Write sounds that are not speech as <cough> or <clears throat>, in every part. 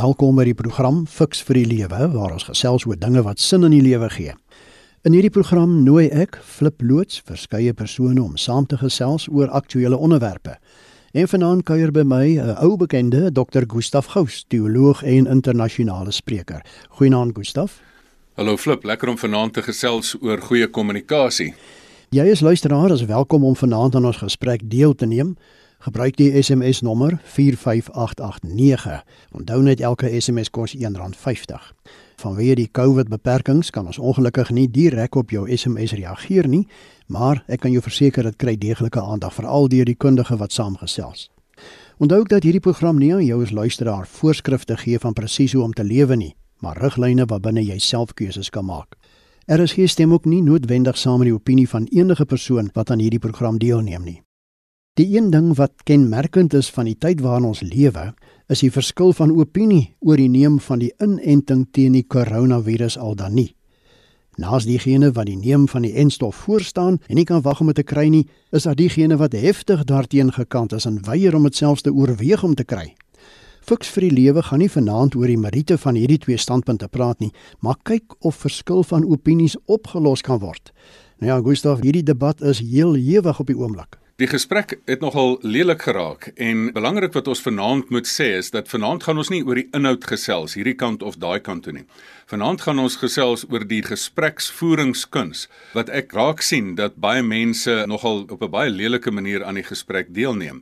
Welkom by die program Fix vir die Lewe waar ons gesels oor dinge wat sin in die lewe gee. In hierdie program nooi ek Flip Loots verskeie persone om saam te gesels oor aktuelle onderwerpe. En vanaand kuier by my 'n ou bekende, Dr. Gustaf Gous, teoloog en internasionale spreker. Goeienaand Gustaf. Hallo Flip, lekker om vanaand te gesels oor goeie kommunikasie. Jy is luisteraar, is welkom om vanaand aan ons gesprek deel te neem. Gebruik die SMS nommer 45889. Onthou net elke SMS kos R1.50. Vanweë die COVID beperkings kan ons ongelukkig nie direk op jou SMS reageer nie, maar ek kan jou verseker dit kry deeglike aandag veral deur die kundige wat saamgesels. Onthou ook dat hierdie program nie aan jou as luisteraar voorskrifte gee van presies hoe om te lewe nie, maar riglyne waarbinne jy self keuses kan maak. Er is geen stem ook nie noodwendig saam met die opinie van enige persoon wat aan hierdie program deelneem nie. Die een ding wat kenmerkend is van die tyd waarin ons lewe, is die verskil van opinie oor die neem van die inenting teen die koronavirus al dan nie. Naas diegene wat die neem van die enstof voorstaan en nie kan wag om dit te kry nie, is daar diegene wat heftig daarteenoor gekant is en weier om dit selfs te oorweeg om te kry. Fiks vir die lewe gaan nie vanaand oor die meriete van hierdie twee standpunte praat nie, maar kyk of verskil van opinies opgelos kan word. Nou ja, Gustav, hierdie debat is heel ewig op die oomblik. Die gesprek het nogal lelik geraak en belangrik wat ons vanaand moet sê is dat vanaand gaan ons nie oor die inhoud gesels hierdie kant of daai kant toe nie. Vanaand gaan ons gesels oor die gespreksvoeringskuns wat ek raak sien dat baie mense nogal op 'n baie lelike manier aan die gesprek deelneem.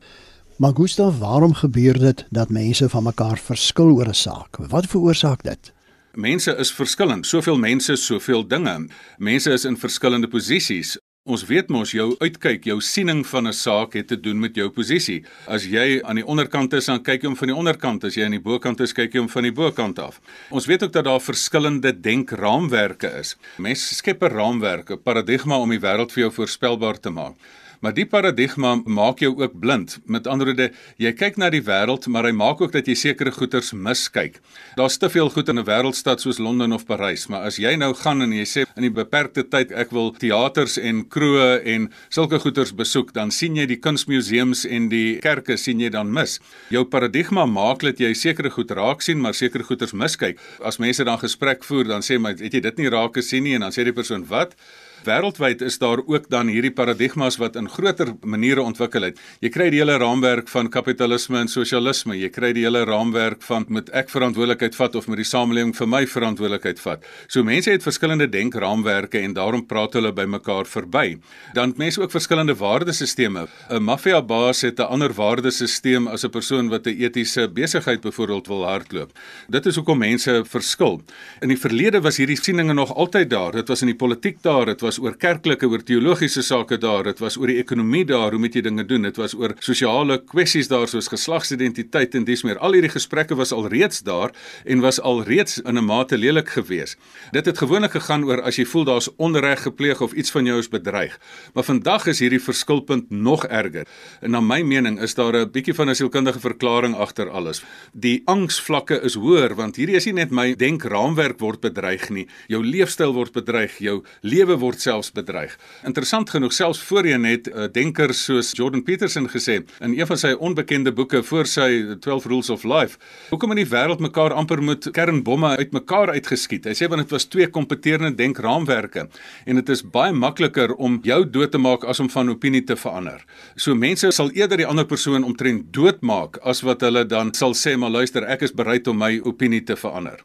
Maar Gustav, waarom gebeur dit dat mense van mekaar verskil oor 'n saak? Wat veroorsaak dit? Mense is verskillend. Soveel mense, soveel dinge. Mense is in verskillende posisies. Ons weet mos jou uitkyk, jou siening van 'n saak het te doen met jou posisie. As jy aan die onderkant is, dan kyk jy hom van die onderkant, as jy aan die bokant is, kyk jy hom van die bokant af. Ons weet ook dat daar verskillende denkraamwerke is. Mense skep 'n raamwerk, 'n paradigma om die wêreld vir jou voorspelbaar te maak. Maar die paradigma maak jou ook blind. Met ander woorde, jy kyk na die wêreld, maar hy maak ook dat jy sekere goeters miskyk. Daar's te veel goed in 'n wêreldstad soos Londen of Parys, maar as jy nou gaan en jy sê in die beperkte tyd ek wil teaters en kroë en sulke goeters besoek, dan sien jy die kunsmuseums en die kerke sien jy dan mis. Jou paradigma maak dat jy sekere goed raak sien, maar sekere goeters miskyk. As mense dan gesprek voer, dan sê my, het jy dit nie raak gesien nie en dan sê die persoon, "Wat?" Wêreldwyd is daar ook dan hierdie paradigmas wat in groter maniere ontwikkel het. Jy kry die hele raamwerk van kapitalisme en sosialisme. Jy kry die hele raamwerk van moet ek verantwoordelikheid vat of moet die samelewing vir my verantwoordelikheid vat. So mense het verskillende denkraamwerke en daarom praat hulle by mekaar verby. Dan mense ook verskillende waardesisteme. 'n Maffia baas het 'n ander waardesisteem as 'n persoon wat 'n etiese besigheid byvoorbeeld wil hardloop. Dit is hoekom mense verskil. In die verlede was hierdie sieninge nog altyd daar. Dit was in die politiek daar, dit was oor kerklike oor teologiese sake daar, dit was oor die ekonomie daar, hoe moet jy dinge doen? Dit was oor sosiale kwessies daar soos geslagsidentiteit en dis meer. Al hierdie gesprekke was al reeds daar en was al reeds in 'n mate lelik geweest. Dit het gewoonlik gegaan oor as jy voel daar's onreg gepleeg of iets van jou is bedreig. Maar vandag is hierdie verskilpunt nog erger. En na my mening is daar 'n bietjie van 'n sielkundige verklaring agter alles. Die angsvlakke is hoër want hierdie is nie net my denkraamwerk word bedreig nie. Jou leefstyl word bedreig, jou lewe word word selfs bedreig. Interessant genoeg selfs voorheen het uh, denker soos Jordan Peterson gesê in een van sy onbekende boeke voor sy 12 Rules of Life, hoekom in die wêreld mekaar amper moet kernbomme uitmekaar uitgeskiet. Hy sê want dit was twee kompeterende denkraamwerke en dit is baie makliker om jou dood te maak as om van opinie te verander. So mense sal eerder die ander persoon omtrent doodmaak as wat hulle dan sal sê maar luister ek is bereid om my opinie te verander.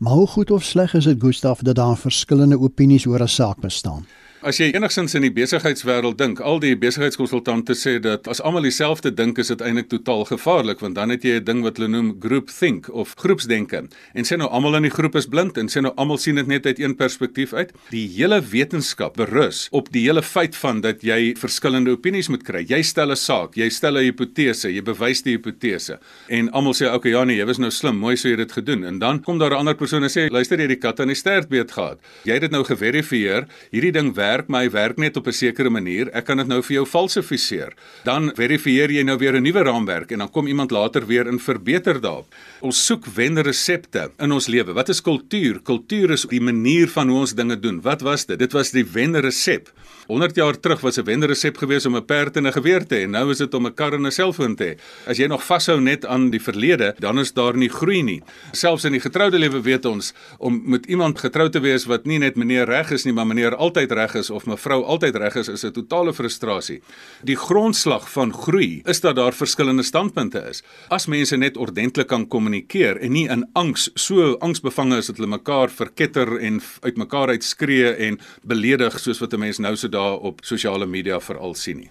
Maar hoe goed of sleg is dit Gustaf dat daar verskillende opinies oor 'n saak bestaan? As jy enigsins in die besigheidswêreld dink, al die besigheidskonsultante sê dat as almal dieselfde dink, is dit eintlik totaal gevaarlik want dan het jy 'n ding wat hulle noem groupthink of groepsdenke. En sê nou almal in die groep is blind en sê nou almal sien dit net uit een perspektief uit. Die hele wetenskap berus op die hele feit van dat jy verskillende opinies moet kry. Jy stel 'n saak, jy stel 'n hipotese, jy bewys die hipotese. En almal sê, "Oké, okay, ja nee, jy was nou slim, mooi sou jy dit gedoen." En dan kom daar 'n ander persoon en sê, "Luister, jy het die kat aan die stertbeet gehad. Jy het dit nou geverifieer. Hierdie ding werk werk, maar hy werk net op 'n sekere manier. Ek kan dit nou vir jou falsifiseer. Dan verifieer jy nou weer 'n nuwe raamwerk en dan kom iemand later weer en verbeter daarop. Ons soek wenresepte in ons lewe. Wat is kultuur? Kultuur is die manier van hoe ons dinge doen. Wat was dit? Dit was die wenresep. 100 jaar terug was 'n wenresep geweest om 'n perd en 'n geweer te hê. Nou is dit om 'n kar en 'n selfoon te hê. As jy nog vashou net aan die verlede, dan is daar nie groei nie. Selfs in die getroude lewe weet ons om met iemand getrou te wees wat nie net meneer reg is nie, maar meneer altyd reg is of mevrou altyd reg is, is 'n totale frustrasie. Die grondslag van groei is dat daar verskillende standpunte is. As mense net ordentlik kan kommunikeer en nie in angs, so angsbevange is dat hulle mekaar verketter en uitmekaar uitskree en beledig soos wat 'n mens nou so daar op sosiale media veral sien nie.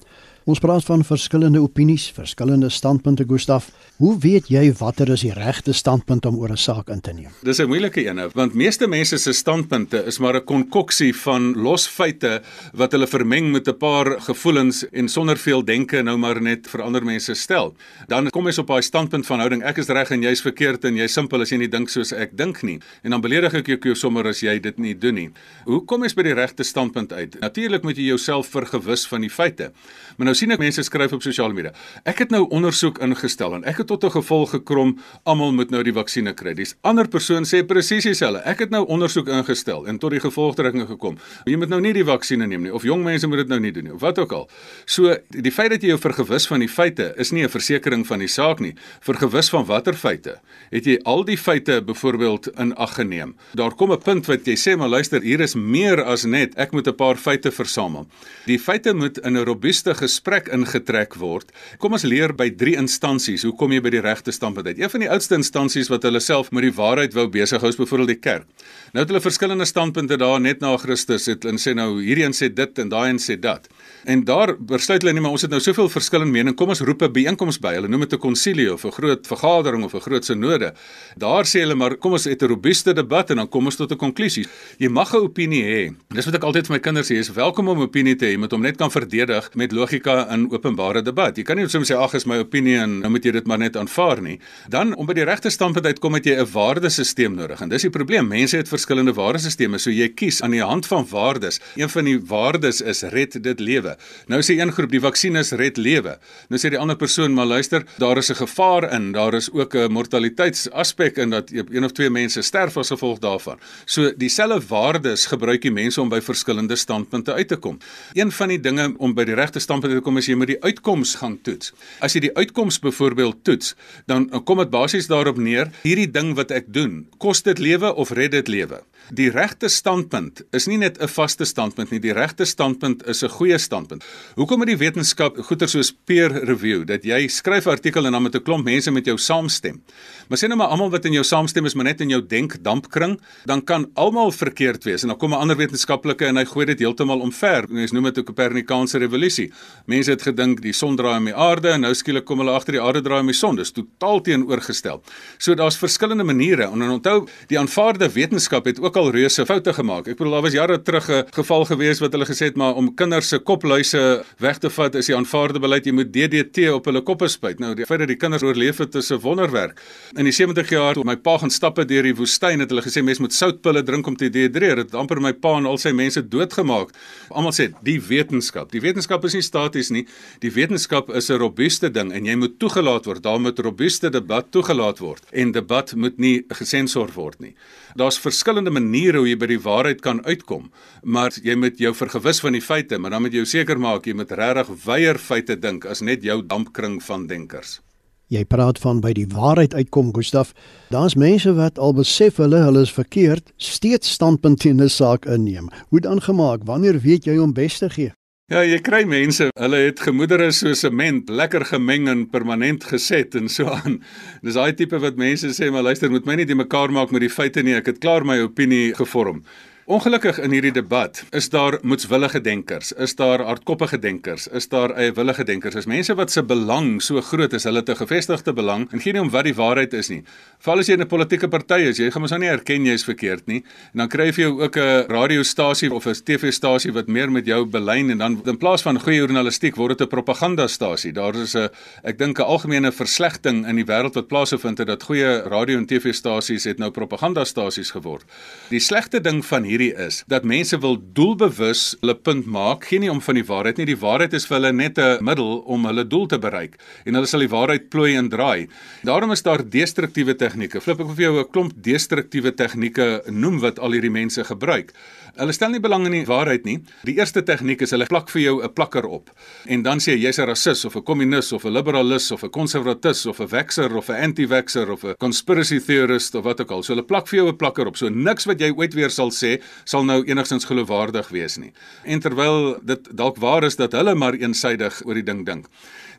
Ons praat van verskillende opinies, verskillende standpunte, Gustaf. Hoe weet jy watter is die regte standpunt om oor 'n saak in te neem? Dis 'n moeilike een, want meeste mense se standpunte is maar 'n konkoksie van los feite wat hulle vermeng met 'n paar gevoelens en sonder veel denke nou maar net vir ander mense stel. Dan kom jy op daai standpunt van houding, ek is reg en jy's verkeerd en jy's simpel as jy nie dink soos ek dink nie. En dan beledig ek jou sommer as jy dit nie doen nie. Hoe kom jy by die regte standpunt uit? Natuurlik moet jy jouself vergewis van die feite. Maar nou sien ek mense skryf op sosiale media. Ek het nou ondersoek ingestel en ek het tot 'n gevolg gekrom almal moet nou die vaksinne kry. Dis ander persoon sê presies dieselfde. Ek het nou ondersoek ingestel en tot die gevolgtrekking gekom. Jy moet nou nie die vaksinne neem nie of jong mense moet dit nou nie doen nie of wat ook al. So die feit dat jy jou vergewis van die feite is nie 'n versekering van die saak nie. Vergewis van watter feite? Het jy al die feite byvoorbeeld in ag geneem? Daar kom 'n punt wat jy sê maar luister, hier is meer as net ek moet 'n paar feite versamel. Die feite moet in 'n robuuste gesprek ingetrek word. Kom ons leer by drie instansies hoe kom jy by die regte standpunt uit. Een van die oudste instansies wat hulle self met die waarheid wou besig hou is byvoorbeeld die kerk. Nou het hulle verskillende standpunte daar net na Christus het en sê nou hierdie een sê dit en daai een sê dat. En daar besluit hulle nie maar ons het nou soveel verskillende mening, kom ons roep 'n byeenkoms by. Hulle noem dit 'n konsilie of 'n groot vergadering of 'n groot sinode. Daar sê hulle maar kom ons het 'n robuuste debat en dan kom ons tot 'n konklusie. Jy mag 'n opinie hê. Dis wat ek altyd vir my kinders sê, jy is welkom om 'n opinie te hê, moet hom net kan verdedig met logika in openbare debat. Jy kan nie soms sê ag is my opinie en nou moet jy dit maar net aanvaar nie. Dan om by die regte standpunt uitkom het jy 'n waardesisteem nodig. En dis die probleem. Mense het verskillende waardesisteme, so jy kies aan die hand van waardes. Een van die waardes is red dit lewe. Nou sê een groep die vaksines red lewe. Nou sê die ander persoon maar luister, daar is 'n gevaar in, daar is ook 'n mortaliteitsaspek in dat een of twee mense sterf as gevolg daarvan. So dieselfde waardes gebruik die mense om by verskillende standpunte uit te kom. Een van die dinge om by die regte standpunt te kom is jy moet die uitkoms gaan toets. As jy die uitkoms byvoorbeeld toets, dan kom dit basies daarop neer, hierdie ding wat ek doen, kos dit lewe of red dit lewe? Die regte standpunt is nie net 'n vaste standpunt nie, die regte standpunt is 'n goeie standpunt. Hoekom het die wetenskap goeie soos peer review dat jy skryf 'n artikel en dan met 'n klomp mense met jou saamstem? Maar sê nou maar almal wat in jou saamstem is maar net in jou denkdampkring, dan kan almal verkeerd wees en dan kom 'n ander wetenskaplike en hy gooi dit heeltemal omver. Mense noem dit 'n Kopernikaanse revolusie. Mense het gedink die son draai om die aarde en nou skielik kom hulle agter die aarde draai om die son. Dis totaal teenoorgestel. So daar's verskillende maniere en onthou die aanvaarde wetenskap het ook al reuse foute gemaak. Ek bedoel daar was jare terug 'n geval gewees wat hulle gesê het maar om kinders se kopluise weg te vat is die aanvaarde beleid jy moet DDT op hulle koppe spuit. Nou die feit dat die kinders oorleef het is 'n wonderwerk. In die 70 jaar toe my pa gaan stappe deur die woestyn het hulle gesê mense moet soutpille drink om te dehydreer. Dit amper my pa en al sy mense doodgemaak. Almal sê die wetenskap. Die wetenskap is nie staties nie. Die wetenskap is 'n robuuste ding en jy moet toegelaat word. Daar moet robuuste debat toegelaat word en debat moet nie gesensor word nie. Daar's verskillende maniere hoe jy by die waarheid kan uitkom, maar jy moet jou vergewis van die feite, maar dan moet jy seker maak jy moet regtig weier feite dink as net jou dampkring van denkers. Jy praat van by die waarheid uitkom, Gustaf. Daar's mense wat al besef hulle hulle is verkeerd, steeds standpunt teen 'n saak inneem. Hoe dan gemaak? Wanneer weet jy om bes te gee? Ja, jy kry mense, hulle het gemoedere so sement, lekker gemeng en permanent geset en so aan. Dis daai tipe wat mense sê, maar luister, moet my nie die mekaar maak met die feite nie. Ek het klaar my opinie gevorm. Ongelukkig in hierdie debat is daar moetswillige denkers, is daar hardkoppige denkers, is daar eiewillige denkers. Is mense wat se belang so groot is, hulle te gevestigde belang en geen om wat die waarheid is nie. Veral as jy in 'n politieke party is, jy gaan mos nou nie erken jy is verkeerd nie. En dan kry jy ook 'n radiostasie of 'n TV-stasie wat meer met jou belyn en dan in plaas van goeie journalistiek word dit 'n propagandastasie. Daar is 'n ek dink 'n algemene verslegting in die wêreld wat plaasvind dat goeie radio en TV-stasies het nou propagandastasies geword. Die slegte ding van hier hierdie is dat mense wil doelbewus hulle punt maak, geen nie om van die waarheid nie. Die waarheid is vir hulle net 'n middel om hulle doel te bereik en hulle sal die waarheid plooi en draai. Daarom is daar destruktiewe tegnieke. Flip ek vir jou 'n klomp destruktiewe tegnieke noem wat al hierdie mense gebruik. Hulle stel nie belang in die waarheid nie. Die eerste tegniek is hulle plak vir jou 'n plakker op. En dan sê jy jy's 'n rasis of 'n kommunis of 'n liberalis of 'n konservatis of 'n wexer of 'n anti-wexer of 'n conspiracy theorist of wat ook al. So hulle plak vir jou 'n plakker op. So niks wat jy ooit weer sal sê sal nou enigstens geloofwaardig wees nie. En terwyl dit dalk waar is dat hulle maar eensydig oor die ding dink.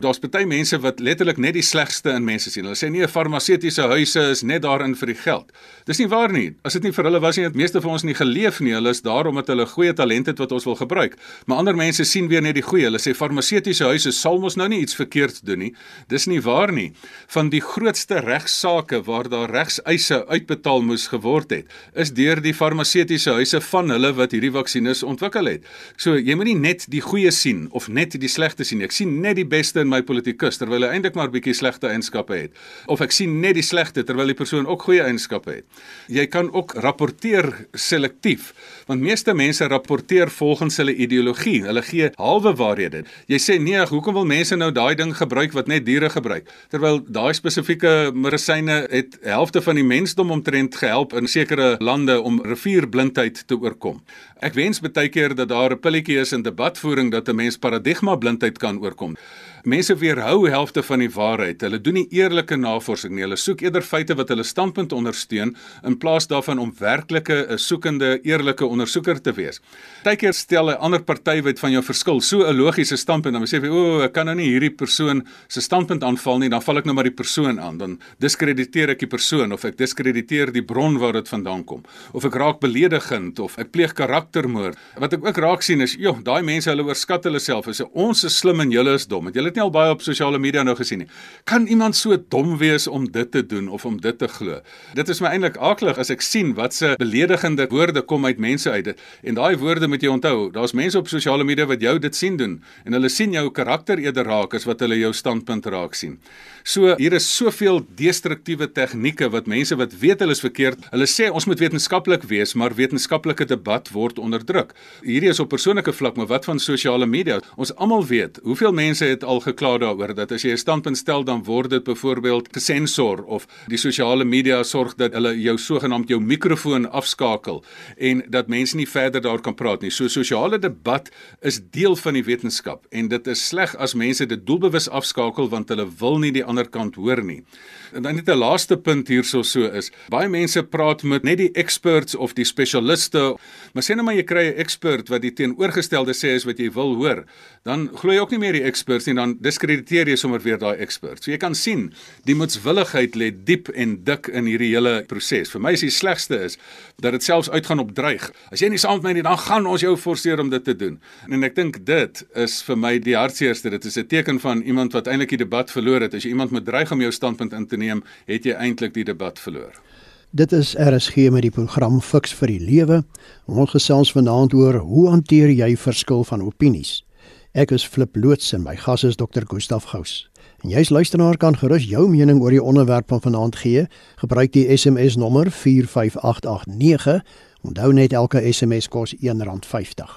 Daar's baie mense wat letterlik net die slegste in mense sien. Hulle sê nee, farmaseutiese huise is net daarin vir die geld. Dis nie waar nie. As dit nie vir hulle was nie, het meeste van ons nie geleef nie. Hulle is daar omdat hulle goeie talent het wat ons wil gebruik. Maar ander mense sien weer net die goeie. Hulle sê farmaseutiese huise sal mos nou nie iets verkeerd doen nie. Dis nie waar nie. Van die grootste regsaake waar daar regseise uitbetaal moes geword het, is deur die farmaseutiese huise van hulle wat hierdie vaksines ontwikkel het. So jy moenie net die goeie sien of net die slegte sien. Ek sien net die beste in my politikus terwyl hy eintlik maar bietjie slegte eienskappe het. Of ek sien net die slegte terwyl die persoon ook goeie eienskappe het. Jy kan ook rapporteer selektief want meeste mense rapporteer volgens hulle ideologie. Hulle gee halwe waarhede. Jy sê nee, hoekom wil mense nou daai ding gebruik wat net diere gebruik? Terwyl daai spesifieke medisyne het helfte van die mensdom omtrent gehelp in sekere lande om rivierblindheid te oorkom. Ek wens baie keer dat daar 'n pilletjie is in debatvoering dat 'n mens paradigma blindheid kan oorkom. Mense weerhou helfte van die waarheid. Hulle doen nie eerlike navorsing nie. Hulle soek eerder feite wat hulle standpunt ondersteun in plaas daarvan om werklike 'n soekende, eerlike ondersoeker te wees. Partykeer stel 'n ander party wat van jou verskil, so 'n logiese standpunt, dan sê jy, "O, oh, ek kan nou nie hierdie persoon se standpunt aanval nie, dan val ek nou maar die persoon aan. Dan diskrediteer ek die persoon of ek diskrediteer die bron waar dit vandaan kom. Of ek raak beledigend of ek pleeg karaktermoord. Wat ek ook raak sien is, joh, daai mense hulle oorskat hulle self. Hulle sê ons is slim en julle is dom. Het julle dit nie al baie op sosiale media nou gesien nie. Kan iemand so dom wees om dit te doen of om dit te glo? Dit is my eintlik aaklig as ek sien wat se beledigende woorde kom uit mense uit dit. En daai woorde moet jy onthou. Daar's mense op sosiale media wat jou dit sien doen en hulle sien jou karakter eerder raak as wat hulle jou standpunt raak sien. So hier is soveel destruktiewe tegnieke wat mense wat weet hulle is verkeerd, hulle sê ons moet wetenskaplik wees, maar wetenskaplike debat word onderdruk. Hierdie is op persoonlike vlak, maar wat van sosiale media? Ons almal weet, hoeveel mense het al gekla daaroor dat as jy 'n standpunt stel dan word dit byvoorbeeld gesensor of die sosiale media sorg dat hulle jou sogenaamd jou mikrofoon afskakel en dat mense nie verder daar kan praat nie. So sosiale debat is deel van die wetenskap en dit is sleg as mense dit doelbewus afskakel want hulle wil nie die ander kant hoor nie. En dan net 'n laaste punt hierso so is. Baie mense praat met net die experts of die spesialiste. Maar sê nou maar jy kry 'n expert wat die teenoorgestelde sê is wat jy wil hoor, dan glo jy ook nie meer die experts nie, dan diskrediteer jy sommer weer daai expert. So jy kan sien, die moetswilligheid lê diep en dik in hierdie hele proses. Vir my is die slegste is dat dit selfs uitgaan op dreig. As jy nie saam met my nie, dan gaan ons jou forceer om dit te doen. En ek dink dit is vir my die hartseerste. Dit is 'n teken van iemand wat eintlik die debat verloor het. As jy iemand moet dreig om jou standpunt in te neem, het jy eintlik die debat verloor. Dit is RSG met die program Fix vir die Lewe. Ons gesels vanaand oor hoe hanteer jy verskil van opinies. Ek is Flip loods en my gas is Dr. Gustaf Gous. En jy's luisteraar kan gerus jou mening oor die onderwerp van vanaand gee. Gebruik die SMS nommer 45889. Onthou net elke SMS kos R1.50.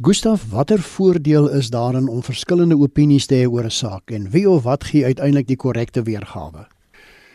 Gustaf, watter voordeel is daarin om verskillende opinies te hê oor 'n saak en wie of wat gee uiteindelik die korrekte weergawe?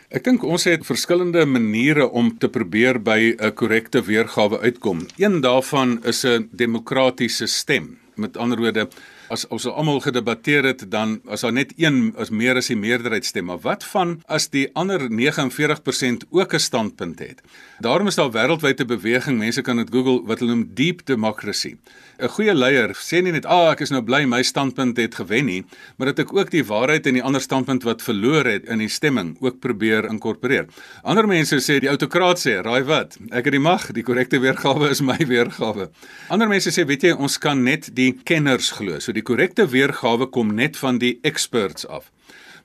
Ek dink ons het verskillende maniere om te probeer by 'n korrekte weergawe uitkom. Een daarvan is 'n demokratiese stem. Met ander woorde, as ons almal gedebatteer het, dan as daar net een as meer as die meerderheid stem, maar wat van as die ander 49% ook 'n standpunt het? Daarom is daar wêreldwyd 'n beweging, mense kan dit Google wat hulle noem deep democracy. 'n Goeie leier sê nie net, "Ag, ah, ek is nou bly my standpunt het gewen nie," maar dat ek ook die waarheid en die ander standpunt wat verloor het in die stemming ook probeer inkorporeer. Ander mense sê die autokraat sê, "Raai wat? Ek het die mag, die korrekte weergawe is my weergawe." Ander mense sê, "Weet jy, ons kan net die kenners glo." So die korrekte weergawe kom net van die experts af.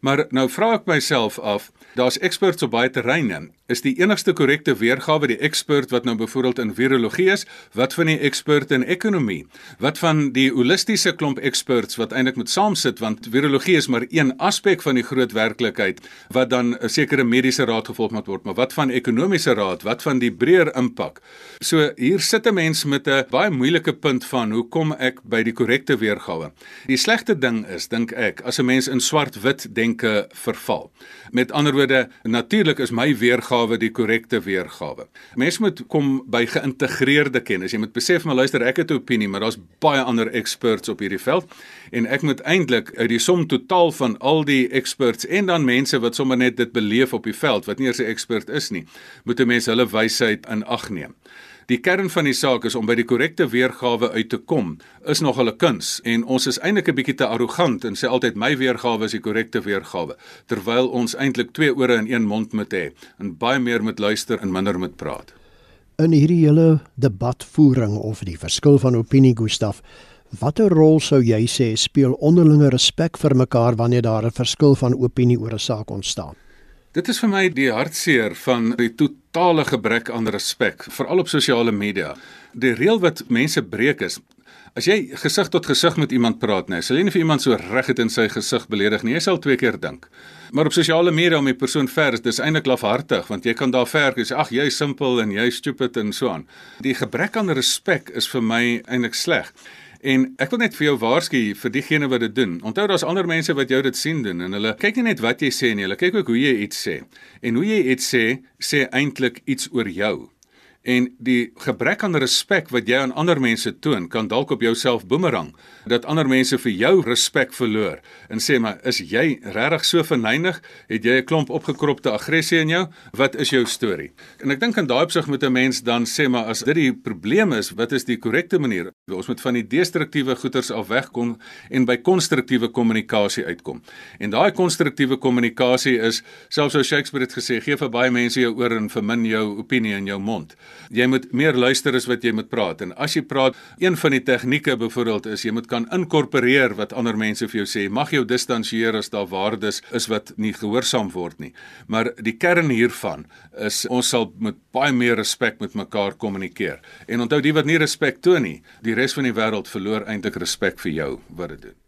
Maar nou vra ek myself af, daar's experts op baie terreine is die enigste korrekte weergawe die ekspert wat nou byvoorbeeld in virologie is, wat van die ekspert in ekonomie, wat van die holistiese klomp experts wat eintlik moet saamsit want virologie is maar een aspek van die groot werklikheid wat dan 'n sekere mediese raad gevolg moet word, maar wat van ekonomiese raad, wat van die breër impak. So hier sit 'n mens met 'n baie moeilike punt van hoe kom ek by die korrekte weergawe? Die slegte ding is, dink ek, as 'n mens in swart-wit denke verval. Met ander woorde, natuurlik is my weergawe die korrekte weergawe. Mense moet kom by geïntegreerde kennis. Jy moet besef maar luister, ek het 'n opinie, maar daar's baie ander experts op hierdie veld en ek moet eintlik uit die som totaal van al die experts en dan mense wat sommer net dit beleef op die veld wat nie eers 'n expert is nie, moet 'n mens hulle wysheid in ag neem. Die kern van die saak is om by die korrekte weergawe uit te kom, is nog 'n kuns en ons is eintlik 'n bietjie te arrogant en sê altyd my weergawe is die korrekte weergawe, terwyl ons eintlik twee ore en een mond moet hê en baie meer moet luister en minder moet praat. In hierdie hele debatvoering of die verskil van opinie Gustaf, watter rol sou jy sê speel onderlinge respek vir mekaar wanneer daar 'n verskil van opinie oor 'n saak ontstaan? Dit is vir my die hartseer van die totale gebrek aan respek, veral op sosiale media. Die reël wat mense breek is As jy gesig tot gesig met iemand praat, nee, sal jy nie vir iemand so reguit in sy gesig beledig nie. Jy sal twee keer dink. Maar op sosiale media om 'n persoon ver is, dis eintlik lafhartig want jy kan daar ver sê ag jy is simpel en jy is stupid en so aan. Die gebrek aan respek is vir my eintlik sleg. En ek wil net vir jou waarsku vir diegene wat dit doen. Onthou daar's ander mense wat jou dit sien doen en hulle kyk nie net wat jy sê nie, hulle kyk ook hoe jy iets sê. En hoe jy iets sê, sê eintlik iets oor jou. En die gebrek aan respek wat jy aan ander mense toon, kan dalk op jouself boemerang dat ander mense vir jou respek verloor en sê maar is jy regtig so verneig? Het jy 'n klomp opgekropte aggressie in jou? Wat is jou storie? En ek dink in daai opsig moet 'n mens dan sê maar as dit die probleem is, wat is die korrekte manier? Ons moet van die destruktiewe goeters af wegkom en by konstruktiewe kommunikasie uitkom. En daai konstruktiewe kommunikasie is selfs ou Shakespeare het gesê, gee vir baie mense jou oor en vermin jou opinie in jou mond. Jy moet meer luister as wat jy moet praat. En as jy praat, een van die tegnieke byvoorbeeld is jy moet kan inkorporeer wat ander mense vir jou sê. Mag jou distansieer as daar waardes is wat nie gehoorsaam word nie. Maar die kern hiervan is ons sal met baie meer respek met mekaar kommunikeer. En onthou die wat nie respek toon nie, die res van die wêreld verloor eintlik respek vir jou wat dit doen.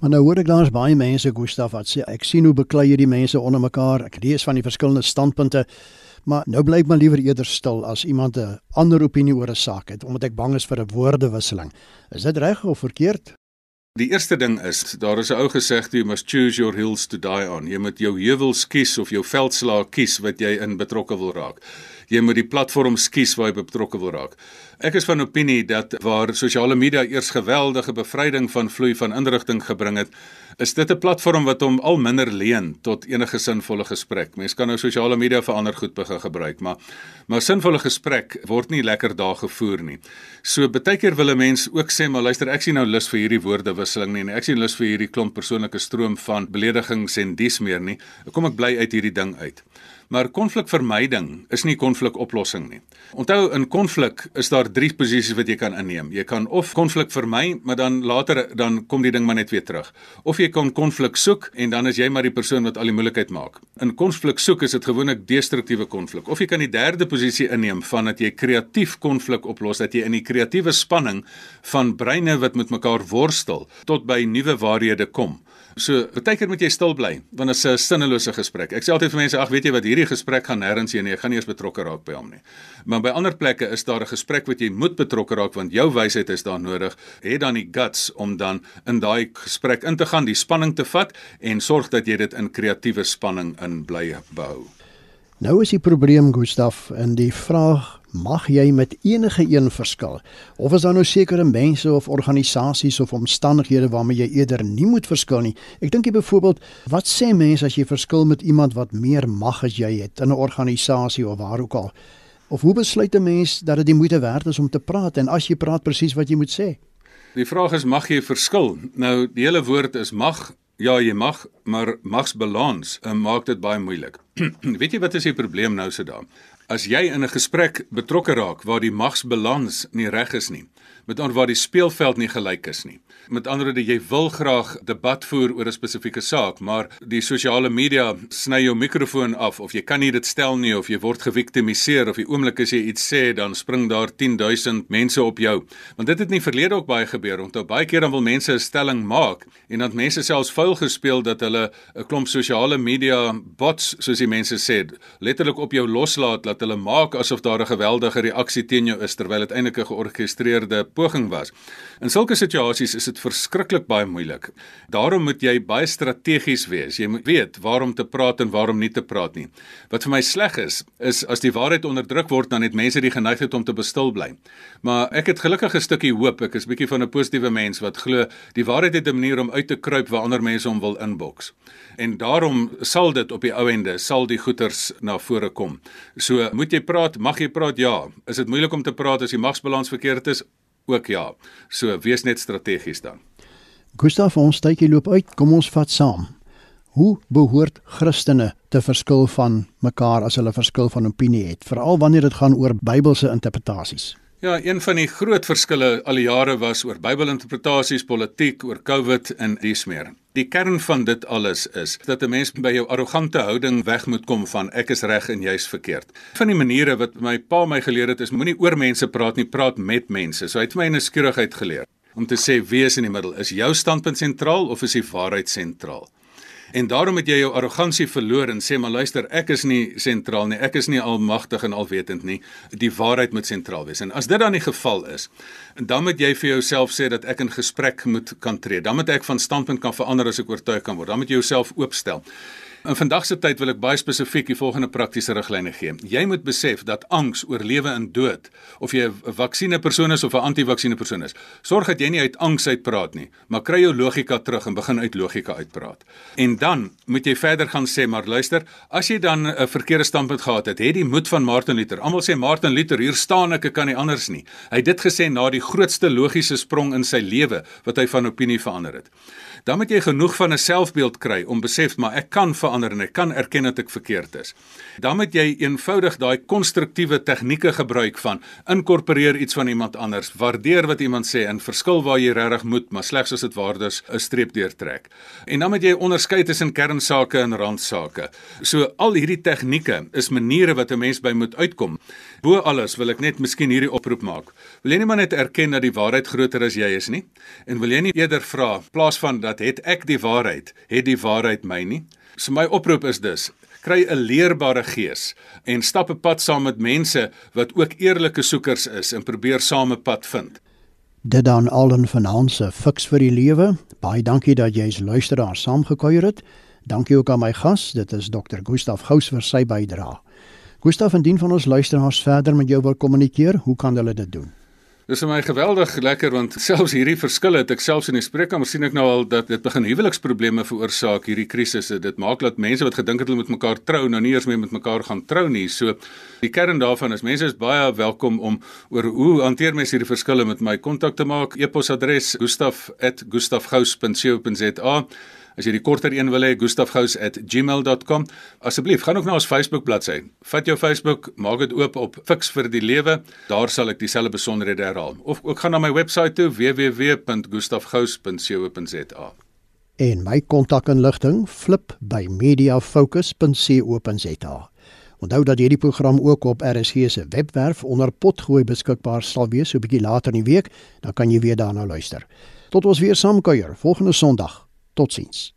Maar nou hoor ek daar's baie mense Gustaf wat sê ek sien hoe beklei hierdie mense onder mekaar. Ek lees van die verskillende standpunte. Maar nou bly ek maar liewer eerder stil as iemand 'n ander opinie oor 'n saak het omdat ek bang is vir 'n woordewisseling. Is dit reg of verkeerd? Die eerste ding is, daar is 'n ou gesegde, you must choose your hills to die on. Jy moet jou heuwels kies of jou veldslae kies wat jy in betrokke wil raak. Jy moet die platform kies waar jy betrokke wil raak. Ek is van opinie dat waar sosiale media eers geweldige bevryding van vloei van inrigting gebring het, is dit 'n platform wat hom al minder leen tot enige sinvolle gesprek. Mense kan nou sosiale media vir ander goed begin gebruik, maar maar sinvolle gesprek word nie lekker daar gevoer nie. So baie keer wil 'n mens ook sê, maar luister, ek sien nou lus vir hierdie woordewisseling nie en ek sien lus vir hierdie klomp persoonlike stroom van beledigings en dies meer nie. Kom ek bly uit hierdie ding uit. Maar konflikvermyding is nie konflikoplossing nie. Onthou in konflik is daar drie posisies wat jy kan inneem. Jy kan of konflik vermy, maar dan later dan kom die ding maar net weer terug. Of jy kan konflik soek en dan is jy maar die persoon wat al die moeilikheid maak. In konflik soek is dit gewoonlik destruktiewe konflik. Of jy kan die derde posisie inneem van dat jy kreatief konflik oplos, dat jy in die kreatiewe spanning van breine wat met mekaar worstel tot by nuwe waarhede kom. So, baie keer moet jy stil bly want dit is 'n sinnelose gesprek. Ek sê altyd vir mense, ag, weet jy wat, hierdie gesprek gaan nêrens heen nie. Ek gaan nie eens betrokke raak by hom nie. Maar by ander plekke is daar 'n gesprek wat jy moet betrokke raak want jou wysheid is daar nodig. Het dan die guts om dan in daai gesprek in te gaan, die spanning te vat en sorg dat jy dit in kreatiewe spanning in bly bou. Nou is die probleem Gustaf in die vraag mag jy met enige een verskil of is daar nou sekere mense of organisasies of omstandighede waarmee jy eerder nie moet verskil nie? Ek dink jy byvoorbeeld wat sê mense as jy verskil met iemand wat meer mag as jy het in 'n organisasie of waar ook al? Of hoe besluit 'n mens dat dit die moeite werd is om te praat en as jy praat presies wat jy moet sê? Die vraag is mag jy verskil? Nou die hele woord is mag. Ja, jy mag, maar magsbalans uh, maak dit baie moeilik. <clears throat> Weet jy wat is die probleem nou se daar? As jy in 'n gesprek betrokke raak waar die magsbalans nie reg is nie, met ander waar die speelveld nie gelyk is nie. Met ander woorde, jy wil graag debat voer oor 'n spesifieke saak, maar die sosiale media sny jou mikrofoon af of jy kan nie dit stel nie of jy word geviktimiseer of die oomblik as jy iets sê, dan spring daar 10000 mense op jou. Want dit het nie verlede ook baie gebeur, want baie keer dan wil mense 'n stelling maak en dan mense selfs vuil gespeel dat hulle 'n klomp sosiale media bots, soos die mense sê, letterlik op jou loslaat dat hulle maak asof daar 'n geweldige reaksie teen jou is terwyl dit eintlik 'n georgestreerde poging was. In sulke situasies is dit verskriklik baie moeilik. Daarom moet jy baie strategies wees. Jy moet weet waarom te praat en waarom nie te praat nie. Wat vir my sleg is, is as die waarheid onderdruk word dan het mense die geneigtheid om te bestil bly. Maar ek het gelukkig 'n stukkie hoop. Ek is bietjie van 'n positiewe mens wat glo die waarheid het 'n manier om uit te kruip waar ander mense hom wil inboks. En daarom sal dit op die ou ende sal die goeters na vore kom. So, moet jy praat, mag jy praat? Ja. Is dit moeilik om te praat as die magsbalans verkeerd is? Ook ja. So wees net strategies dan. Gustav, ons tydjie loop uit. Kom ons vat saam. Hoe behoort Christene te verskil van mekaar as hulle verskil van opinie het, veral wanneer dit gaan oor Bybelse interpretasies? Ja, een van die groot verskille al die jare was oor Bybelinterpretasies, politiek, oor COVID en dis meer. Die kern van dit alles is dat 'n mens by jou arrogante houding weg moet kom van ek is reg en jy's verkeerd. Van die maniere wat my pa my geleer het is moenie oor mense praat nie, praat met mense. So hy het my 'n skierigheid geleer om te sê wie is in die middel? Is jou standpunt sentraal of is die waarheid sentraal? En daarom het jy jou arrogansie verloor en sê maar luister, ek is nie sentraal nie. Ek is nie almagtig en alwetend nie. Die waarheid moet sentraal wees. En as dit dan die geval is, dan moet jy vir jouself sê dat ek in gesprek moet kan tree. Dan moet ek van standpunt kan verander as ek oortuig kan word. Dan moet jy jouself oopstel. In vandag se tyd wil ek baie spesifiek die volgende praktiese riglyne gee. Jy moet besef dat angs oor lewe en dood, of jy 'n vaksinepersoon is of 'n anti-vaksinepersoon is, sorg dat jy nie uit angs uitpraat nie, maar kry jou logika terug en begin uit logika uitpraat. En dan moet jy verder gaan sê, maar luister, as jy dan 'n verkeerde standpunt gehad het, het die moed van Martin Luther. Almal sê Martin Luther, hier staan ek, ek kan nie anders nie. Hy het dit gesê na die grootste logiese sprong in sy lewe wat hy van opinie verander het dan moet jy genoeg van 'n selfbeeld kry om besef maar ek kan verander en ek kan erken dat ek verkeerd is. Dan moet jy eenvoudig daai konstruktiewe tegnieke gebruik van inkorporeer iets van iemand anders, waardeer wat iemand sê en verskil waar jy regtig moet, maar slegs as dit waardes 'n streep deurtrek. En dan moet jy onderskei tussen kernsake en randsake. So al hierdie tegnieke is maniere wat 'n mens by moet uitkom. Bo alles wil ek net miskien hierdie oproep maak. Wil jy nie maar net erken dat die waarheid groter as jy is nie? En wil jy nie eerder vra plaas van dat het ek die waarheid, het die waarheid my nie. So my oproep is dus kry 'n leerbare gees en stap 'n pad saam met mense wat ook eerlike soekers is en probeer same pad vind. Dit dan allen vanaand se fiks vir die lewe. Baie dankie dat jy as luisteraar saamgekuier het. Dankie ook aan my gas, dit is Dr. Gustaf Gous vir sy bydrae. Gustaf, indien van ons luisteraars verder met jou wil kommunikeer, hoe kan hulle dit doen? Dis vir my geweldig lekker want selfs hierdie verskille het ek selfs in die spreekkamer sien ek nou al dat dit begin huweliksprobleme veroorsaak hierdie krisisse. Dit maak dat mense wat gedink het hulle moet mekaar trou nou nie eers meer met mekaar gaan trou nie. So die kern daarvan is mense is baie welkom om oor hoe hanteer mense hierdie verskille met my kontak te maak. E-posadres gustaf@gustafgous.co.za As jy die korter een wil hê, gustafgous@gmail.com. Asseblief, gaan ook na ons Facebook bladsy. Vat jou Facebook, maak dit oop op Fix vir die Lewe. Daar sal ek dieselfde besonderhede herhaal. Of ook gaan na my webwerf toe www.gustafgous.co.za. En my kontakinligting flip by mediafocus.co.za. Onthou dat hierdie program ook op RSG se webwerf onder potgooi beskikbaar sal wees so 'n bietjie later in die week, dan kan jy weer daarna luister. Tot ons weer saamkuier volgende Sondag. Totsiens.